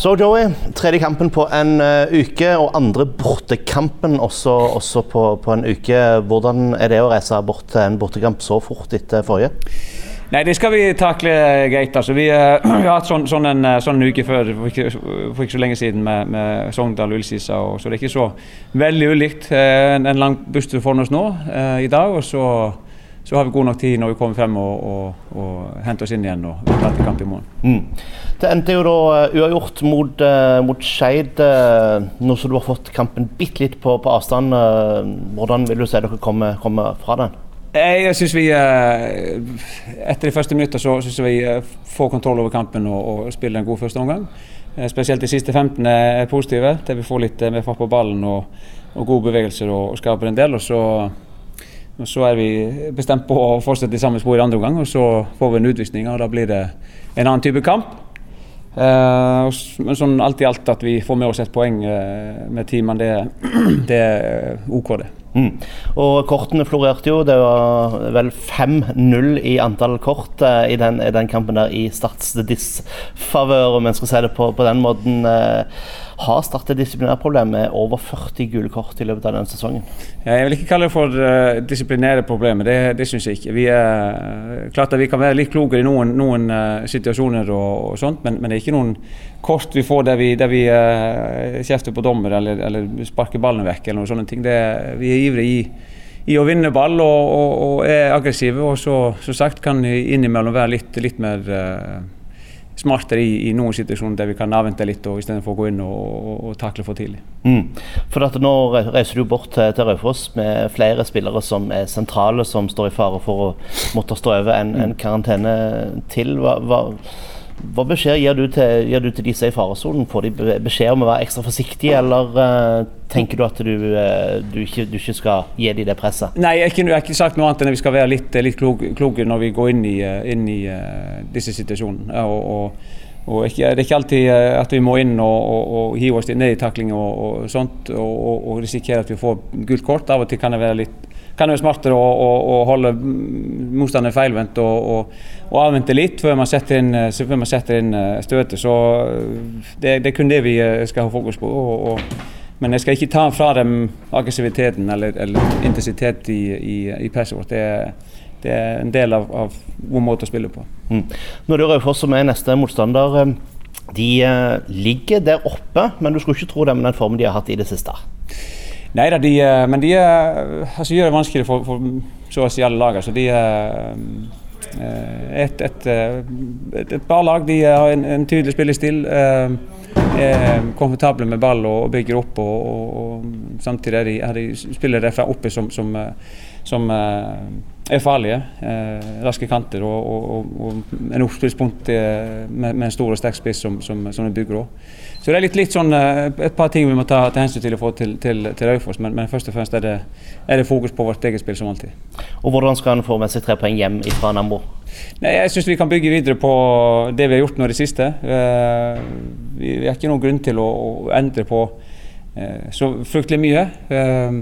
Så Joey, tredje kampen på en uh, uke, og andre bortekampen også, også på, på, en uke. Hvordan er det å reise bort til en bortekamp så fort etter forrige? Nei, Det skal vi takle greit. altså. Vi, uh, vi har hatt sånn, sånn, en, sånn uke før for ikke, for ikke, så lenge siden med, med Sogndal og Ullskisa, så det er ikke så veldig ulikt. Uh, en, lang busstur foran oss nå i dag. og så så har vi god nok tid når vi kommer frem og, og, og henter oss inn igjen og venter kamp i morgen. Mm. Det endte jo da eh, uavgjort mot, uh, mot Skeid. Uh, nå som du har fått kampen bitte litt på, på avstand, hvordan vil du si dere kommer, kommer fra den? Jeg synes vi, Etter de første minuttene så syns vi får kontroll over kampen og, og spiller en god første omgang. Spesielt de siste 15 er positive, til vi får litt mer fart på ballen og, og gode bevegelser og, og skaper en del. og så og Så er vi bestemt på å fortsette i samme spor i andre omgang, og så får vi en utvisning. og Da blir det en annen type kamp. Uh, men sånn alt i alt at vi får med oss et poeng uh, med teamene, det, det er OK, det. Mm. Og kortene florerte jo. Det var vel 5-0 i antall kort uh, i, den, i, den, kampen der i Starts disfavør, om en skal si det på, på den måten. Uh, har startet disiplinærproblem med over 40 gule kort i løpet av denne sesongen? Jeg vil ikke kalle det for uh, disiplinære problemer, det, det syns jeg ikke. Vi er klart at vi kan være litt klokere i noen, noen uh, situasjoner, og, og sånt, men, men, det er ikke noen kort vi får der vi, der vi uh, kjefter på dommer eller, eller, sparker ballen vekk. eller noen sånne ting. Det, vi er ivrige i i å vinne ball og, og, og er aggressive. Og så, så sagt kan innimellom være litt, litt mer uh, smartere i, i, noen situasjoner der vi kan avvente litt og istedenfor å gå inn og, og, og takle for tidlig. Mm. For at Nå reiser du bort til, til Raufoss med flere spillere som er sentrale, som står i fare for å måtte stå over en, en karantene til. Hva, hva hva beskjed gir du, til, gir du til disse i faresonen? Får de beskjed om å være ekstra forsiktige, eller uh, tenker du at du, uh, du, ikke, du, ikke, skal gi dem det presset? Nei, jeg har ikke, sagt noe annet enn at vi skal være litt, litt kloke når vi går inn i, eh, inn i uh, disse situasjonene. Og, og, og ikke, det er ikke alltid at vi må inn og, og hive oss ned i takling og, sånt og, risikere at vi får gult kort. Av og til kan det være litt kan det være smartere å, å, å holde motstanderen feilvendt og, og, avvente litt før man setter inn, før man setter inn eh, støtet. Så eh, det, det, er kun det vi eh, skal ha fokus på. Og, men jeg skal ikke ta fra dem aggressiviteten eller, eller intensitet i, i, i presset vårt. Det, det, er en del av, av vår måte å spille på. Mm. Er det Raufoss som er neste motstander. De ligger der oppe, men du skulle ikke tro det med den formen de har hatt i det siste. Nei da, de, eh, men de eh, altså, gjør det vanskelig for, for så å si alle lag. Altså, de eh, et, et, et, et bra lag. De har en, en tydelig spillestil. Er komfortable med ball og, bygger opp. Og, og, og samtidig er de, er de spillere fra oppe som, som, som er farlige. raske kanter og, og en oppspillspunkt med, med, en stor og sterk spiss som, som, som de bygger òg. Så det er litt, litt sånn, eh, et par ting vi må ta til hensyn til å få til, til, til Raufoss, men, men, først og fremst er det, er det, fokus på vårt eget spill som alltid. Og Hvordan skal han få med seg tre poeng hjem fra Nambo? Nei, jeg syns vi kan bygge videre på det vi har gjort nå i det siste. Uh, vi har ikke noen grunn til å, endre på uh, så fryktelig mye. Uh,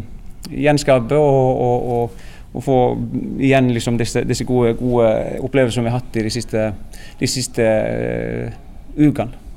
gjenskape og, og, og, og, få igjen liksom disse, disse gode, gode, opplevelsene vi har hatt i de siste, de siste ukene.